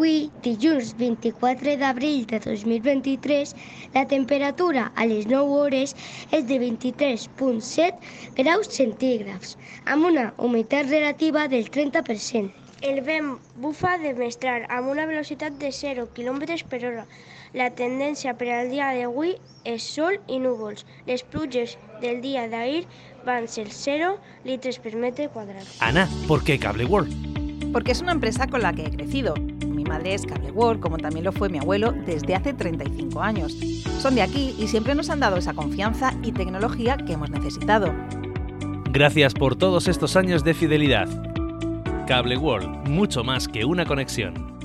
Avui, dilluns 24 d'abril de 2023, la temperatura a les 9 hores és de 23.7 graus centígrads, amb una humitat relativa del 30%. El vent bufa de mestral amb una velocitat de 0 km per hora. La tendència per al dia d'avui és sol i núvols. Les pluges del dia d'ahir van ser 0 litres per metre quadrat. Ana, ¿por qué Cable World? Porque es una empresa con la que he crecido. Madre es Cable World, como también lo fue mi abuelo desde hace 35 años. Son de aquí y siempre nos han dado esa confianza y tecnología que hemos necesitado. Gracias por todos estos años de fidelidad. Cable World, mucho más que una conexión.